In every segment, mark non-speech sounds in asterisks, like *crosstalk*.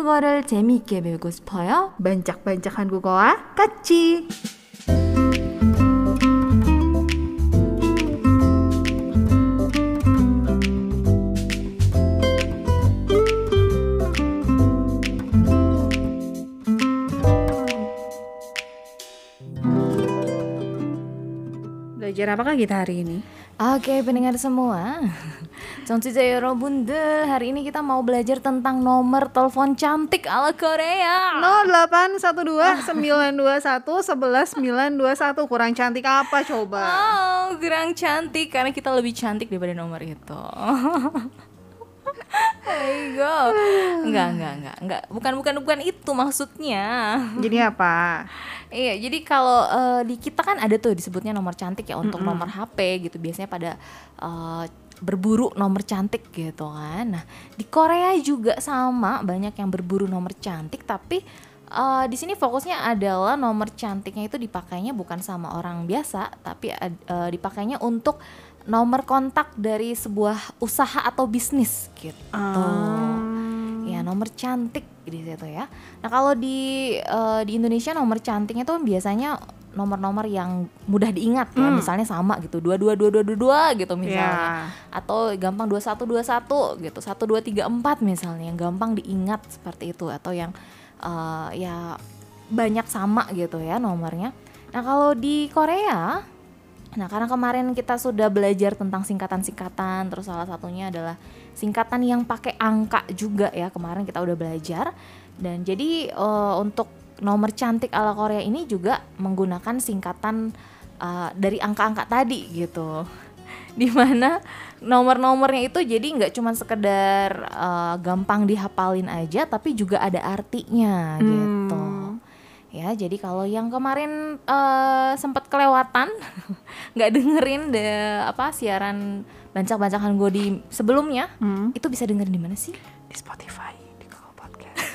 한국어를 재미있게 배우고 싶어요? 반짝반짝 한국어와 같이. Belajar hari ini? Oke, pendengar semua. Chonsuja bunda, hari ini kita mau belajar tentang nomor telepon cantik ala Korea. 0812-921-11921. Kurang cantik apa coba? Oh, kurang cantik karena kita lebih cantik daripada nomor itu. Go. Enggak, enggak, enggak, enggak. Bukan, bukan, bukan itu maksudnya. Jadi apa? Iya, jadi kalau uh, di kita kan ada tuh disebutnya nomor cantik ya untuk mm -hmm. nomor HP gitu. Biasanya pada uh, berburu nomor cantik gitu kan. Nah, di Korea juga sama, banyak yang berburu nomor cantik tapi uh, di sini fokusnya adalah nomor cantiknya itu dipakainya bukan sama orang biasa, tapi uh, dipakainya untuk nomor kontak dari sebuah usaha atau bisnis gitu. Um. Ya, nomor cantik di situ ya. Nah, kalau di uh, di Indonesia nomor cantiknya tuh biasanya nomor-nomor yang mudah diingat ya, hmm. misalnya sama gitu, dua dua dua dua dua dua gitu misalnya, yeah. atau gampang dua satu dua satu gitu, satu dua tiga empat misalnya, yang gampang diingat seperti itu, atau yang uh, ya banyak sama gitu ya nomornya. Nah kalau di Korea Nah, karena kemarin kita sudah belajar tentang singkatan-singkatan, terus salah satunya adalah singkatan yang pakai angka juga ya. Kemarin kita udah belajar. Dan jadi uh, untuk nomor cantik ala Korea ini juga menggunakan singkatan uh, dari angka-angka tadi gitu. *laughs* Di mana nomor-nomornya itu jadi nggak cuma sekedar uh, gampang dihafalin aja, tapi juga ada artinya hmm. gitu ya jadi kalau yang kemarin uh, sempat kelewatan *laughs* nggak dengerin de apa siaran bancak-bancakan gue di sebelumnya hmm. itu bisa dengerin di mana sih? Di Spotify di Google Podcast.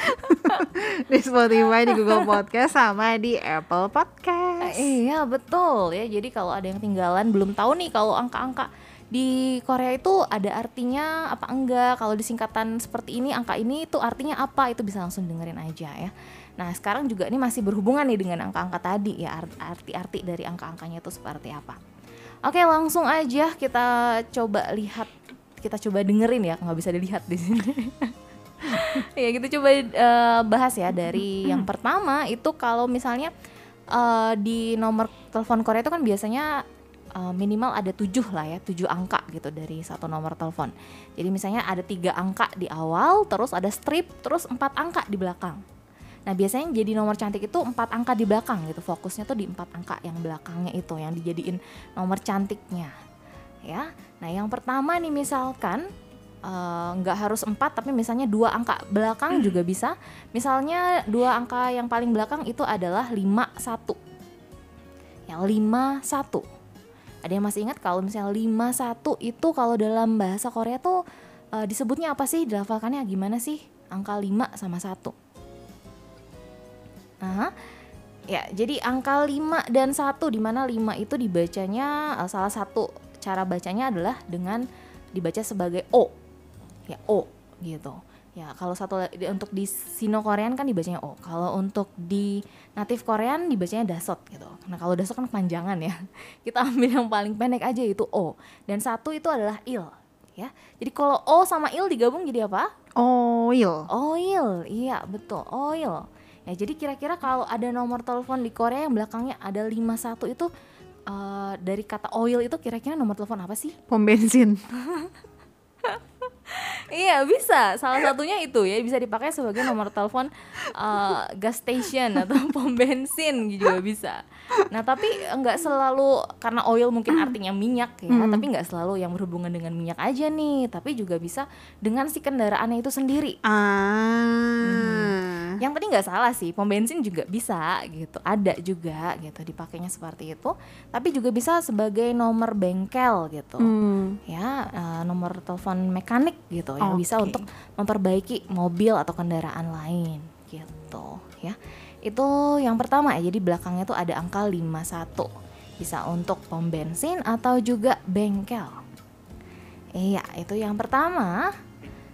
*laughs* Di Spotify di Google Podcast sama di Apple Podcast. Iya betul. Ya jadi kalau ada yang tinggalan belum tahu nih kalau angka-angka di Korea itu ada artinya apa enggak? Kalau disingkatan seperti ini angka ini itu artinya apa? Itu bisa langsung dengerin aja ya. Nah sekarang juga ini masih berhubungan nih dengan angka-angka tadi ya arti-arti dari angka-angkanya itu seperti apa. Oke langsung aja kita coba lihat kita coba dengerin ya nggak bisa dilihat di sini. *laughs* Ya kita coba uh, bahas ya dari yang pertama itu kalau misalnya uh, di nomor telepon Korea itu kan biasanya uh, minimal ada tujuh lah ya tujuh angka gitu dari satu nomor telepon. Jadi misalnya ada tiga angka di awal terus ada strip terus empat angka di belakang. Nah biasanya jadi nomor cantik itu empat angka di belakang gitu. Fokusnya tuh di empat angka yang belakangnya itu yang dijadiin nomor cantiknya ya. Nah yang pertama nih misalkan eh, nggak uh, harus empat tapi misalnya dua angka belakang juga bisa. Misalnya dua angka yang paling belakang itu adalah lima satu. Ya lima satu ada yang masih ingat kalau misalnya 51 itu kalau dalam bahasa Korea tuh uh, disebutnya apa sih? Dilafalkannya gimana sih? Angka 5 sama 1. Nah, ya jadi angka 5 dan 1 di mana 5 itu dibacanya uh, salah satu cara bacanya adalah dengan dibaca sebagai O. Ya, O gitu. Ya, kalau satu untuk di Sino Korean kan dibacanya O. Kalau untuk di native Korean dibacanya dasot gitu. Nah, kalau dasot kan panjangan ya. *laughs* Kita ambil yang paling pendek aja itu O. Dan satu itu adalah il, ya. Jadi kalau O sama il digabung jadi apa? Oil. Oil. Iya, betul. Oil. Ya, jadi kira-kira kalau ada nomor telepon di Korea yang belakangnya ada 51 itu uh, dari kata oil itu kira-kira nomor telepon apa sih? Pom bensin. *laughs* iya bisa salah satunya itu ya bisa dipakai sebagai nomor telepon uh, gas station atau *laughs* pom bensin juga bisa nah tapi nggak selalu karena oil mungkin artinya minyak ya hmm. tapi nggak selalu yang berhubungan dengan minyak aja nih tapi juga bisa dengan si kendaraannya itu sendiri ah hmm. Yang tadi nggak salah sih pom bensin juga bisa gitu ada juga gitu dipakainya seperti itu tapi juga bisa sebagai nomor bengkel gitu hmm. ya uh, nomor telepon mekanik gitu yang okay. bisa untuk memperbaiki mobil atau kendaraan lain gitu ya. Itu yang pertama ya. Jadi belakangnya tuh ada angka 51. Bisa untuk pom bensin atau juga bengkel. Iya, itu yang pertama.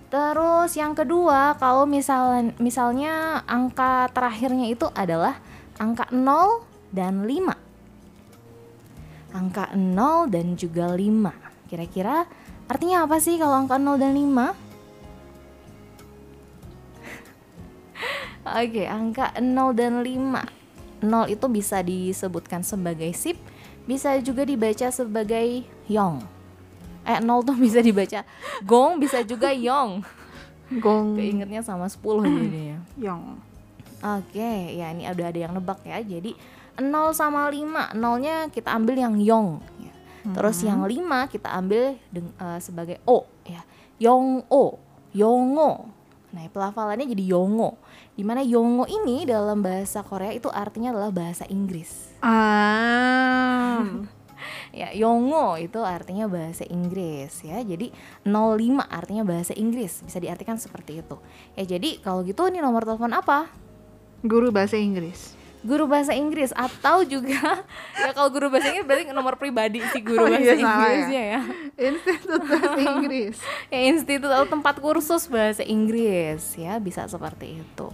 Terus yang kedua, kalau misalnya misalnya angka terakhirnya itu adalah angka 0 dan 5. Angka 0 dan juga 5. Kira-kira artinya apa sih kalau angka 0 dan 5? *laughs* Oke, angka 0 dan 5. 0 itu bisa disebutkan sebagai sip, bisa juga dibaca sebagai yong. Eh, 0 tuh bisa dibaca gong, bisa juga yong. Gong Keingetnya sama 10 jadinya. Yong. Oke, ya ini udah ada yang nebak ya. Jadi 0 sama 5, nolnya kita ambil yang yong. ya. Terus yang 5 kita ambil deng- eh, sebagai o ya. Yong o, yongo. Nah, pelafalannya jadi yongo. Di mana yongo ini dalam bahasa Korea itu artinya adalah bahasa Inggris. Ah. Ya, yongo itu artinya bahasa Inggris ya. Jadi 05 artinya bahasa Inggris. Bisa diartikan seperti itu. Ya, jadi kalau gitu ini nomor telepon apa? Guru bahasa Inggris. Guru bahasa Inggris atau juga *laughs* ya kalau guru bahasa Inggris berarti nomor pribadi si guru Oh bahasa iya, salah ya. Inggrisnya ya. Institut *laughs* bahasa Inggris. ya institut atau tempat kursus bahasa Inggris ya bisa seperti itu.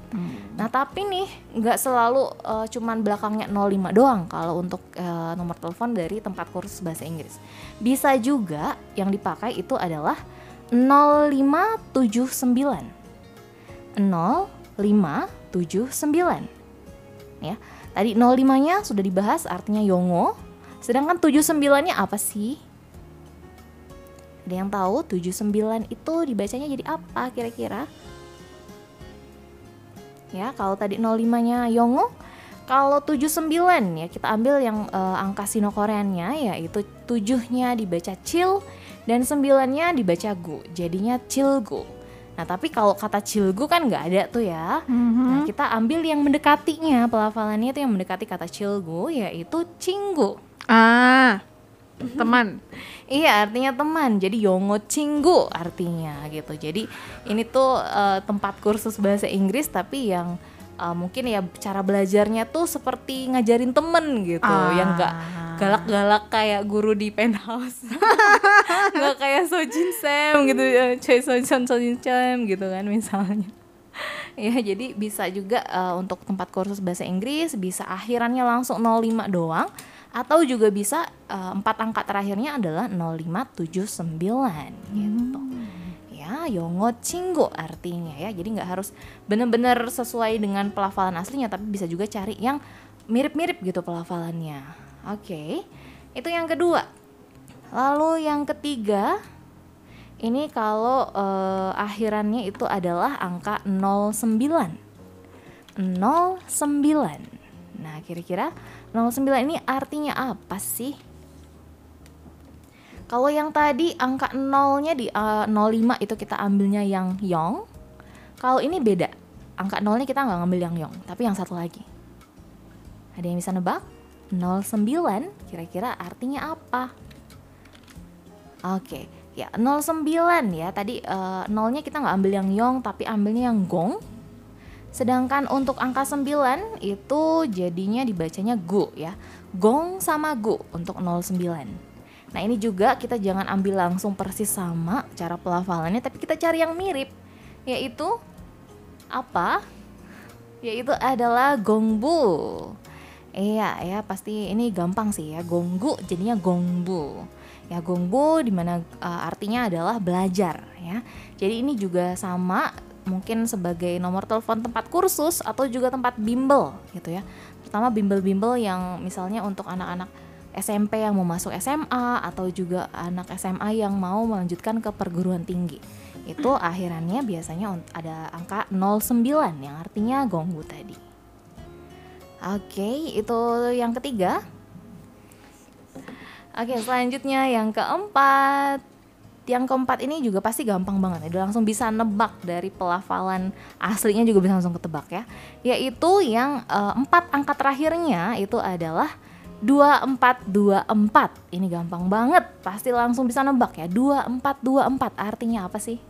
Nah tapi nih nggak selalu eh, cuman belakangnya 05 doang kalau untuk eh, nomor telepon dari tempat kursus bahasa Inggris. Bisa juga yang dipakai itu adalah 0579. 0579. Ya. Tadi 05-nya sudah dibahas artinya Yongo. Sedangkan 79-nya apa sih? Ada yang tahu 79 itu dibacanya jadi apa kira-kira? Ya, kalau tadi 05-nya Yongo, kalau 79 ya kita ambil yang eh, angka sino-koreannya yaitu 7-nya dibaca cil dan 9-nya dibaca gu. Jadinya cilgu. Nah, tapi kalau kata cilgu kan nggak ada tuh ya. Nah, kita ambil yang mendekatinya, pelafalannya itu yang mendekati kata cilgu yaitu cinggu. Ah. Teman. Iya artinya teman jadi yongo cinggu artinya gitu jadi ini tuh eh, tempat kursus bahasa Inggris tapi yang eh, mungkin ya cara belajarnya tuh seperti ngajarin temen gitu Ah. yang enggak galak-galak kayak guru di penthouse. *laughs* Nggak kayak Sojin Sam gitu ya Choi Sojin Sojin Sam gitu kan misalnya. *laughs* Ya jadi bisa juga eh, untuk tempat kursus bahasa Inggris bisa akhirannya langsung 05 doang atau juga bisa eh, empat angka terakhirnya adalah 0579 gitu ya yongo cinggo artinya ya. Jadi nggak harus bener-bener sesuai dengan pelafalan aslinya tapi bisa juga cari yang mirip-mirip gitu pelafalannya. Oke itu yang kedua. Lalu yang ketiga ini kalau eh, akhirannya itu adalah angka 09 09 nah kira-kira 09 ini artinya apa sih kalau yang tadi angka nolnya di eh, 05 itu kita ambilnya yang yong. Kalau ini beda. Angka nolnya kita nggak ngambil yang yong, tapi yang satu lagi. Ada yang bisa nebak? 09 kira-kira artinya apa? Oke, ya 09 ya. Tadi eh, nolnya kita nggak ambil yang yong, tapi ambilnya yang gong. Sedangkan untuk angka 9 itu jadinya dibacanya gu ya. Gong sama gu untuk 09. Nah ini juga kita jangan ambil langsung persis sama cara pelafalannya tapi kita cari yang mirip yaitu apa? Yaitu adalah gongbu. Iya ya pasti ini gampang sih ya gonggu jadinya gongbu. Ya gongbu di mana uh, artinya adalah belajar ya. Jadi ini juga sama mungkin sebagai nomor telepon tempat kursus atau juga tempat bimbel gitu ya. Pertama bimbel-bimbel yang misalnya untuk anak-anak SMP yang mau masuk SMA atau juga anak SMA yang mau melanjutkan ke perguruan tinggi. Itu akhirannya biasanya ada angka 09 yang artinya gonggu tadi. Oke, itu yang ketiga. Oke, selanjutnya yang keempat. Yang keempat ini juga pasti gampang banget, udah langsung bisa nebak dari pelafalan aslinya juga bisa langsung ketebak ya. Yaitu yang eh, empat angka terakhirnya itu adalah 2424. Ini gampang banget, pasti langsung bisa nebak ya. 2424 artinya apa sih?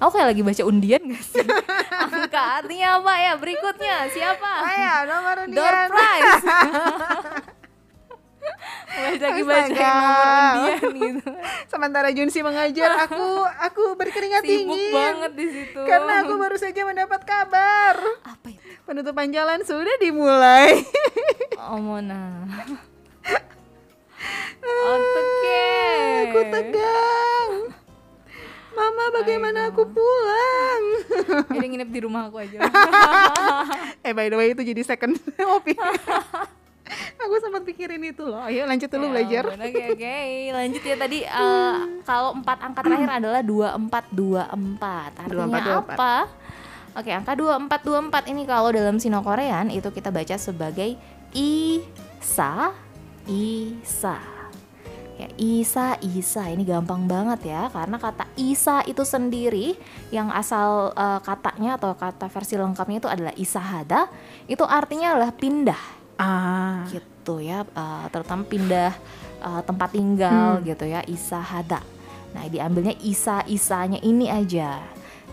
Aku kayak lagi baca undian gak sih? *laughs* Angka artinya apa ya? Berikutnya siapa? Ayo, nomor Door undian. prize. Baca *laughs* lagi bacain nomor undian gitu. Sementara Junsi mengajar, aku aku berkeringat Sibuk dingin. banget di situ. Karena aku baru saja mendapat kabar. apa itu? Penutupan jalan sudah dimulai. *laughs* Oh Mona. *laughs* Oke. aku tegang. Mama, bagaimana aku pulang? *laughs* Jadi nginep di rumah aku aja. *laughs* eh by the way itu jadi second opinion. aku sempat pikirin itu loh. Ayo lanjut dulu Ya belajar. Oke oke, lanjut ya tadi eh, kalau empat angka terakhir adalah dua empat dua empat. Artinya 2424. apa? Oke, angka dua empat dua empat ini kalau dalam Sino Korean itu kita baca sebagai isa isa. Ya, Isa, Isa. Ini gampang banget ya karena kata Isa itu sendiri yang asal eh, katanya atau kata versi lengkapnya itu adalah Isahada. Itu artinya adalah pindah. Ah. gitu ya uh, terutama pindah uh, tempat tinggal gitu ya isahada. Nah diambilnya isa isanya ini aja.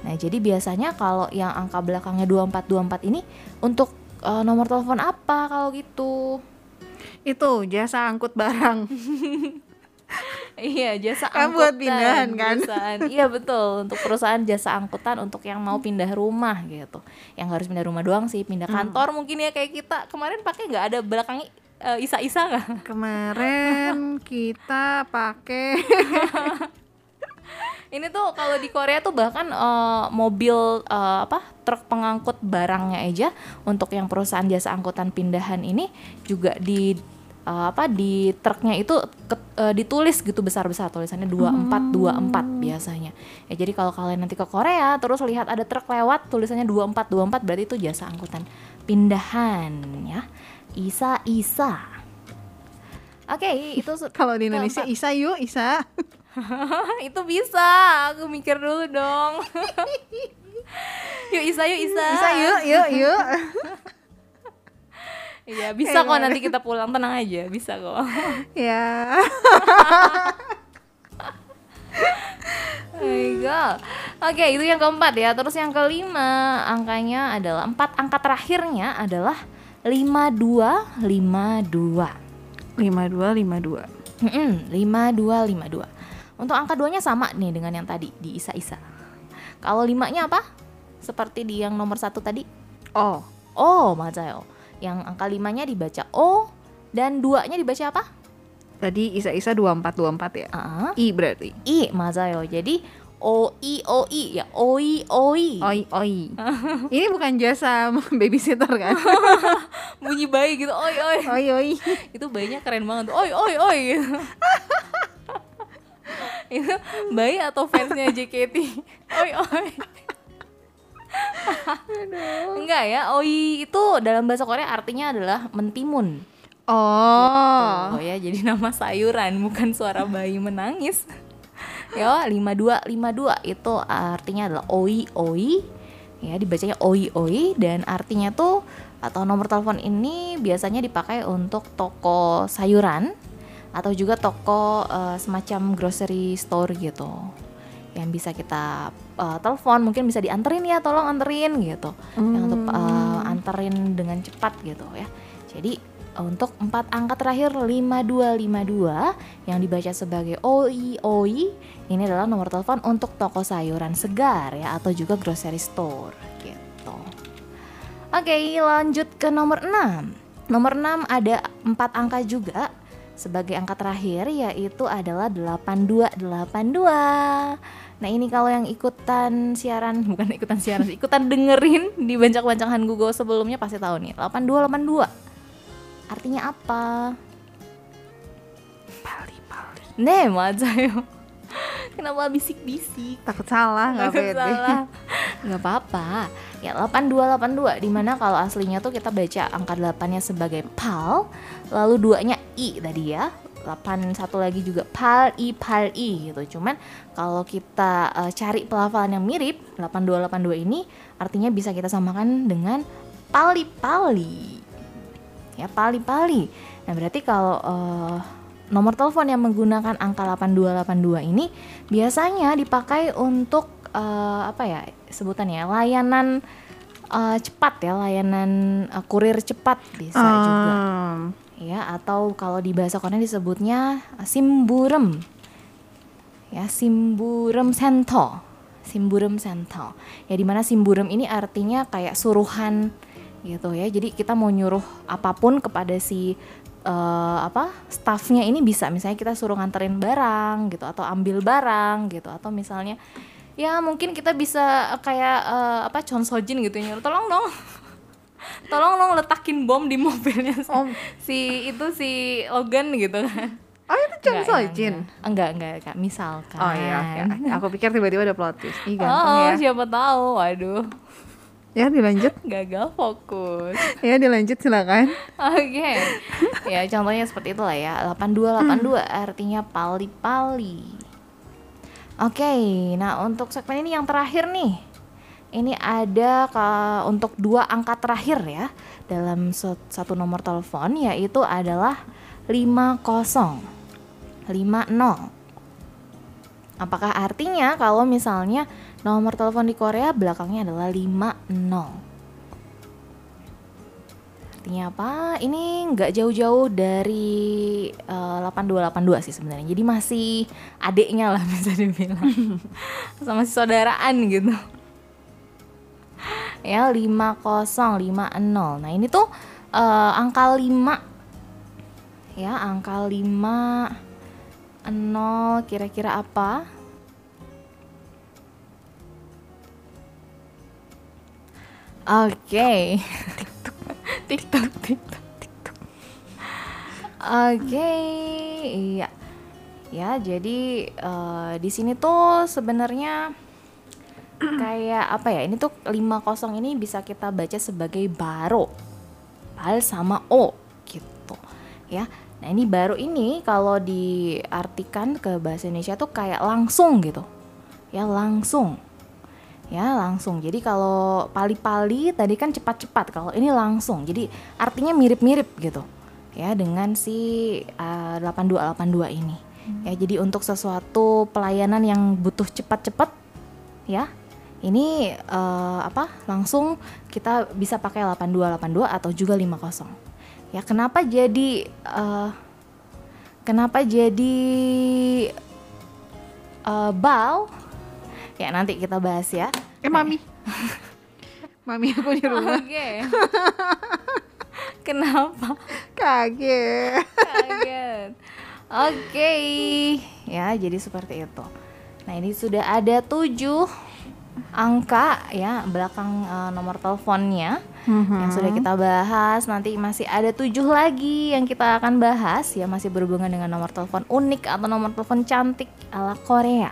Nah jadi biasanya kalau yang angka belakangnya 2424 ini untuk uh, nomor telepon apa kalau gitu Itu jasa angkut barang. *laughs* iya jasa Kan angkutan buat pindahan, kan? perusahaan. iya betul untuk perusahaan jasa angkutan untuk yang mau pindah rumah gitu yang harus pindah rumah doang sih pindah Hmm. kantor mungkin ya kayak kita kemarin pakai nggak ada belakangnya uh, isa-isa nggak Kemarin *laughs* kita pakai *laughs* Ini tuh kalau di Korea tuh bahkan eh, mobil eh, apa truk pengangkut barangnya aja untuk yang perusahaan jasa angkutan pindahan ini juga di eh, apa di truknya itu ke- eh, ditulis gitu besar-besar tulisannya 2424 biasanya. Ya jadi kalau kalian nanti ke Korea terus lihat ada truk lewat tulisannya 2424 berarti itu jasa angkutan pindahan ya. Isa Isa. Oke, itu se- kalau di Indonesia keempat. Isa yuk Isa. *laughs* itu bisa aku mikir dulu dong. *laughs* Yuk Isa yuk Isa. Isa yuk yuk yuk. *laughs* iya bisa kok nanti kita pulang. Tenang aja bisa kok. Ya. my god oke itu yang keempat ya. Terus yang kelima angkanya adalah empat angka terakhirnya adalah lima dua lima dua. Lima dua lima dua. lima dua lima dua untuk angka duanya sama nih dengan yang tadi di Isa-Isa. Kalau limanya apa? Seperti di yang nomor satu tadi. Oh, oh Mazayo. Yang angka limanya dibaca O dan duanya dibaca apa? Tadi Isa-Isa 2424 ya? Uh -huh. I berarti. I Mazayo. Jadi o i o i ya o i o i. OI OI ini bukan jasa *laughs* babysitter kan *laughs* bunyi bayi gitu OI OI OI OI itu bayinya keren banget OI OI OI *laughs* Itu bayi atau fansnya JKT? *laughs* Oi oi. *laughs* Enggak ya, oi itu dalam bahasa Korea artinya adalah mentimun. Oh. Oh ya, jadi nama sayuran bukan suara bayi menangis. *laughs* Yo, 5252 itu artinya adalah oi oi. Ya, dibacanya oi oi dan artinya tuh atau nomor telepon ini biasanya dipakai untuk toko sayuran atau juga toko eh, semacam grocery store gitu. Yang bisa kita eh, telepon, mungkin bisa dianterin ya, tolong anterin gitu. Yang untuk eh, anterin dengan cepat gitu ya. Jadi untuk empat angka terakhir 5252 yang dibaca sebagai OI OI ini adalah nomor telepon untuk toko sayuran segar ya atau juga grocery store gitu. Oke, lanjut ke nomor 6. Nomor 6 ada empat angka juga sebagai angka terakhir yaitu adalah 8282. Nah ini kalau yang ikutan siaran, *laughs* bukan ikutan siaran, ikutan dengerin di bancak-bancakan Google sebelumnya pasti tahu nih, 8282. Artinya apa? Pali-pali. Nih, mazayo. Kenapa bisik-bisik? Takut salah nggak pede. salah. *laughs* Nggak apa-apa. Ya 8282 di mana kalau aslinya tuh kita baca angka 8-nya sebagai pal, lalu duanya i tadi ya. 8 satu lagi juga pal i pal i gitu. Cuman kalau kita eh, cari pelafalan yang mirip 8282 ini artinya bisa kita samakan dengan pali-pali. Ya pali-pali. Nah berarti kalau eh, nomor telepon yang menggunakan angka 8282 ini biasanya dipakai untuk eh, apa ya sebutannya layanan eh, cepat ya layanan eh, kurir cepat bisa juga. Hmm, ya atau kalau di bahasa Korea disebutnya simburem. Ya simburem sento. Simburem sento. Ya di mana simburem ini artinya kayak suruhan gitu ya. Jadi kita mau nyuruh apa pun kepada si uh, apa staffnya ini bisa misalnya kita suruh nganterin barang gitu atau ambil barang gitu atau misalnya ya mungkin kita bisa kayak uh, apa consojin gitu nyuruh tolong dong *laughs* tolong dong letakin bom di mobilnya. *laughs* Oh. si itu si Logan gitu kan. Oh itu Chon Sojin? Enggak, enggak, enggak, misalkan. Oh iya, okay. aku pikir tiba-tiba ada plot twist. Ih ganteng oh, ya. siapa tahu, waduh Ya dilanjut. Gagal fokus. Ya dilanjut silakan. Oke. Okay. Ya contohnya seperti itulah ya. 8282 hmm. artinya pali-pali. Oke, okay, nah untuk segmen ini yang terakhir nih. Ini ada ke, untuk dua angka terakhir ya dalam satu nomor telepon yaitu adalah 50 50 apakah artinya kalau misalnya nomor telepon di Korea belakangnya adalah 50 artinya apa? Ini nggak jauh-jauh dari uh, eh, 8282 sih sebenarnya. Jadi masih adiknya lah *laughs* bisa dibilang. Sama si saudaraan gitu ya 5050. Nah, ini tuh uh, angka 5 ya, angka 5 0 kira-kira apa? Oke. Okay. TikTok, TikTok, TikTok. Oke, okay. iya. Ya, jadi uh, di sini tuh sebenarnya kayak apa ya ini tuh 50 ini bisa kita baca sebagai baro bal sama o gitu ya nah ini baru ini kalau diartikan ke bahasa Indonesia tuh kayak langsung gitu ya langsung ya langsung. Jadi kalau pali-pali tadi kan cepat-cepat kalau ini langsung. Jadi artinya mirip-mirip gitu. Ya dengan si uh, 8282 ini. Hmm. ya jadi untuk sesuatu pelayanan yang butuh cepat-cepat ya ini uh, apa langsung kita bisa pakai 8282 atau juga 50 ya kenapa jadi uh, kenapa jadi uh, bal ya nanti kita bahas ya eh mami *laughs* mami aku di rumah oke okay. kenapa kaget kaget oke okay. ya jadi seperti itu nah ini sudah ada tujuh angka ya belakang uh, nomor teleponnya mm-hmm. yang sudah kita bahas nanti masih ada tujuh lagi yang kita akan bahas ya masih berhubungan dengan nomor telepon unik atau nomor telepon cantik ala Korea.